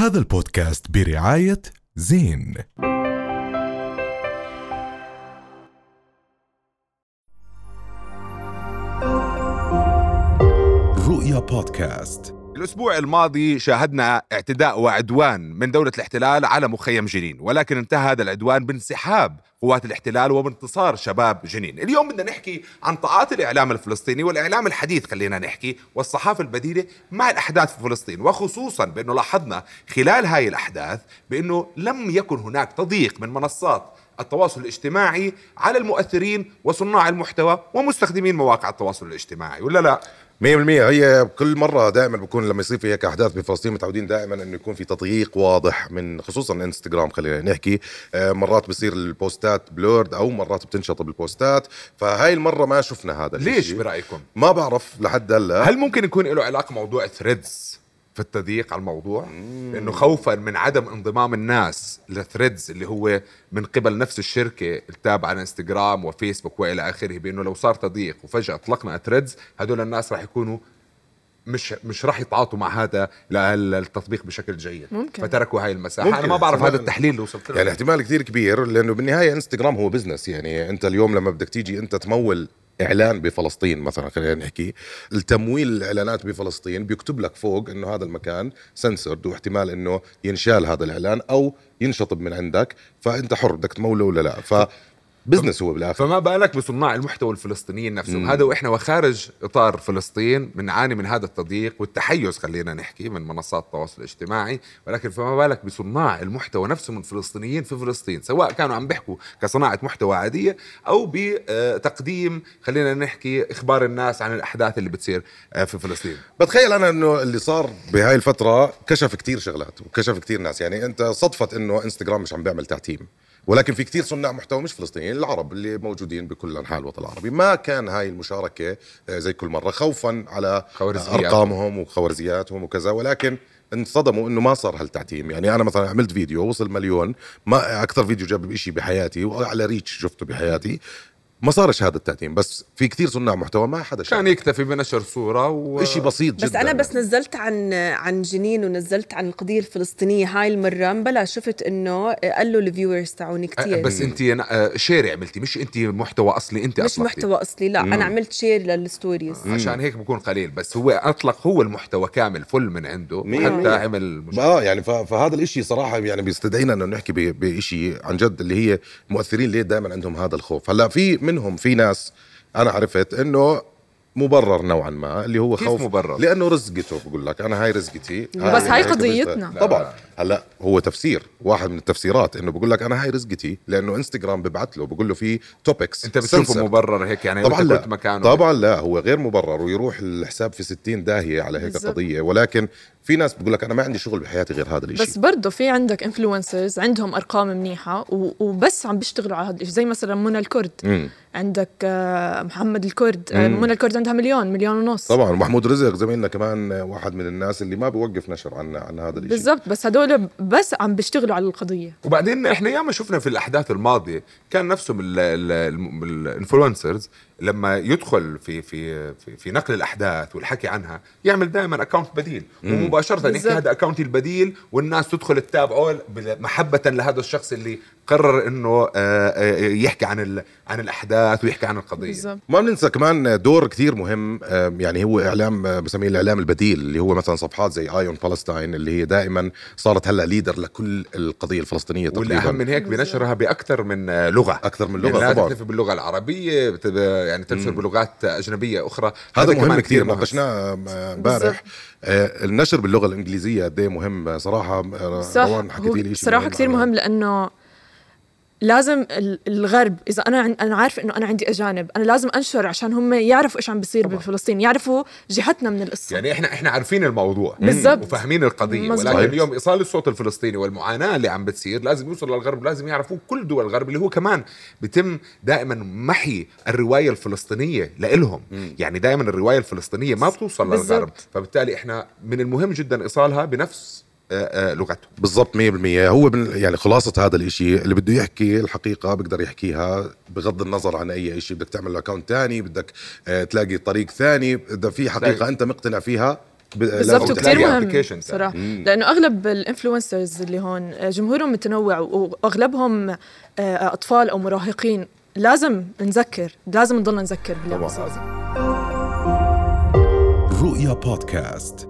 هذا البودكاست برعاية زين. رؤيا بودكاست. الأسبوع الماضي شاهدنا اعتداء وعدوان من دولة الاحتلال على مخيم جنين ولكن انتهى هذا العدوان بانسحاب قوات الاحتلال وبانتصار شباب جنين. اليوم بدنا نحكي عن طاعات الإعلام الفلسطيني والإعلام الحديث خلينا نحكي والصحافة البديلة مع الأحداث في فلسطين وخصوصا بأنه لاحظنا خلال هاي الأحداث بأنه لم يكن هناك تضييق من منصات التواصل الاجتماعي على المؤثرين وصناع المحتوى ومستخدمين مواقع التواصل الاجتماعي ولا لا؟ 100% هي كل مرة دائما بكون لما يصير في هيك أحداث بفلسطين متعودين دائما إنه يكون في تضييق واضح من خصوصا إنستغرام خلينا نحكي. آه، مرات بصير البوستات blurred أو مرات بتنشطب البوستات فهاي المرة ما شفنا هذا ليش. برأيكم؟ ما بعرف لحد هلأ. هل ممكن يكون له علاقة موضوع ثريدز في التضييق على الموضوع إنه خوفا من عدم انضمام الناس لثريدز اللي هو من قبل نفس الشركة التابعة على انستغرام وفيسبوك وإلى آخره بإنه لو صار تضييق وفجأة أطلقنا ثريدز هدول الناس راح يكونوا مش مش راح يتعاطوا مع هذا ال- التطبيق بشكل جيد ممكن. فتركوا هاي المساحة ممكن. أنا ما بعرف. هذا التحليل اللي وصلت له يعني احتمال كثير كبير لأنه بالنهاية انستغرام هو business يعني أنت اليوم لما بدك تيجي أنت تمول إعلان بفلسطين مثلا خلينا نحكي. التمويل الإعلانات بفلسطين بيكتب لك فوق إنه هذا المكان سنسورد واحتمال إنه ينشال هذا الإعلان أو ينشطب من عندك فأنت حر بدك تموله ولا لا. ف بزنس هو بالآخر. فما بالك بصناع المحتوى الفلسطينيين نفسهم؟ هذا وإحنا وخارج إطار فلسطين بنعاني من هذا التضييق والتحيز خلينا نحكي من منصات التواصل الاجتماعي ولكن فما بالك بصناع المحتوى نفسهم الفلسطينيين في فلسطين سواء كانوا عم بيحكوا كصناعة محتوى عادية أو بتقديم خلينا نحكي إخبار الناس عن الأحداث اللي بتصير آه، في فلسطين. بتخيل أنا إنه اللي صار بهاي الفترة كشف كتير شغلات وكشف كتير ناس يعني أنت صدفت إنه إنستغرام مش عم بيعمل تعتيم ولكن في كتير صناع محتوى مش فلسطينيين العرب اللي موجودين بكل أنحاء الوطن العربي. ما كان هاي المشاركة آه، زي كل مرة خوفا على. أرقامهم وخوارزياتهم وكذا ولكن انصدموا إنه ما صار هالتعتيم. يعني أنا مثلا عملت فيديو وصل مليون ما أكثر فيديو جاب شيء بحياتي وأعلى reach شفته بحياتي. ما صارش هذا التعتيم بس في كتير صناع محتوى ما حدا شاف كان يكتفي بنشر صورة و... شيء بسيط جدا بس أنا بس نزلت عن عن جنين ونزلت عن القضية الفلسطينية هاي المرة بلا شفت إنه قالوا ال viewers تاعوني آه، كثير بس أنت آه، share عملتي مش أنت محتوى أصلي أنت مش. محتوى أصلي لا أنا عملت share لل stories عشان هيك بكون قليل بس هو أطلق هو المحتوى كامل full من عنده مية حتى بالمية. عمل. آه يعني ف- فهذا الإشي صراحة يعني بيستدعينا إنه نحكي ب- بشيء عن جد اللي هي مؤثرين ليه دائما عندهم هذا الخوف هلأ في منهم في ناس أنا عرفت إنه مبرر نوعا ما اللي هو كيف خوف مبرر؟ لأنه رزقته بقول لك أنا هاي رزقتي بس هاي قضيتنا. طبعا هلأ هو تفسير واحد من التفسيرات إنه بقول لك أنا هاي رزقتي لأنه إنستغرام ببعث له بقول له في توبكس أنت بتشوفه مبرر هيك يعني طبعا انت لا مكانه طبعا لا هو غير مبرر ويروح الحساب في 60 داهية على هيك بالضبط. قضية ولكن في ناس بقول لك أنا ما عندي شغل بحياتي غير هذا الشيء بس برضه في عندك influencers عندهم أرقام منيحة وبس عم بيشتغلوا على هذا الشيء زي مثلا منى الكرد. مم. عندك آه، محمد الكرد. آه،. منى الكرد عندها مليون مليون ونص. طبعا ومحمود رزق زميلنا كمان واحد من الناس اللي ما بيوقف نشر عن عن هذا الشيء بالضبط بس هدول بس عم بيشتغلوا على القضية. وبعدين إحنا ياما شفنا في الأحداث الماضية كان نفسهم ال- ال- الم- ال influencers لما يدخل في في في, في نقل الأحداث والحكي عنها يعمل دائما account بديل. يحكي بالضبط. هذا ال account ي البديل والناس تدخل تتابعه محبة لهذا الشخص اللي قرر إنه آه، آه، يحكي عن ال- عن الأحداث ويحكي عن القضية. بالضبط. ما بننسى كمان دور كثير مهم يعني هو إعلام آه، بسميه الإعلام البديل اللي هو مثلا صفحات زي Eye on Palestine اللي هي دائما صارت هلأ leader لكل القضية الفلسطينية والأهم تقريبا من هيك بنشرها بأكثر من لغة. أكثر من يعني لغه لا طبعا. تكتفي باللغة العربية يعني تنشر بلغات أجنبية أخرى. هذا كمان مهم كثير مهم. ناقشناه امبارح. النشر باللغة الإنجليزية قد إيه مهم؟ صراحة صح روان حكيتي لي صراحة كثير. مهم لأنه لازم ال- الغرب إذا أنا عن- أنا عارفة إنه أنا عندي أجانب أنا لازم أنشر عشان هم يعرفوا إيش عم بيصير بفلسطين يعرفوا جهتنا من القصة يعني إحنا إحنا عارفين الموضوع بالضبط. وفاهمين القضية مزبوط. ولكن طيب. اليوم إيصال الصوت الفلسطيني والمعاناة اللي عم بتصير لازم يوصل للغرب لازم يعرفوه كل دول الغرب اللي هو كمان بيتم دائما محي الرواية الفلسطينية لإلهم يعني دائما الرواية الفلسطينية ما بتوصل بالضبط. للغرب فبالتالي إحنا من المهم جدا إيصالها بنفس آه، آه، لغتهم بالضبط 100% هو بن يعني خلاصة هذا الإشي اللي بده يحكي الحقيقة بقدر يحكيها بغض النظر عن أي إشي. بدك تعمل account تاني بدك آه تلاقي طريق ثاني. إذا في حقيقة تلاقي. أنت مقتنع فيها بالضبط وكثير تلاقي مهم صراحة. مم. لأنه أغلب ال influencers اللي هون جمهورهم متنوع وأغلبهم أطفال أو مراهقين. لازم نذكر لازم نضلنا نذكر باللي. بيصير رؤيا بودكاست.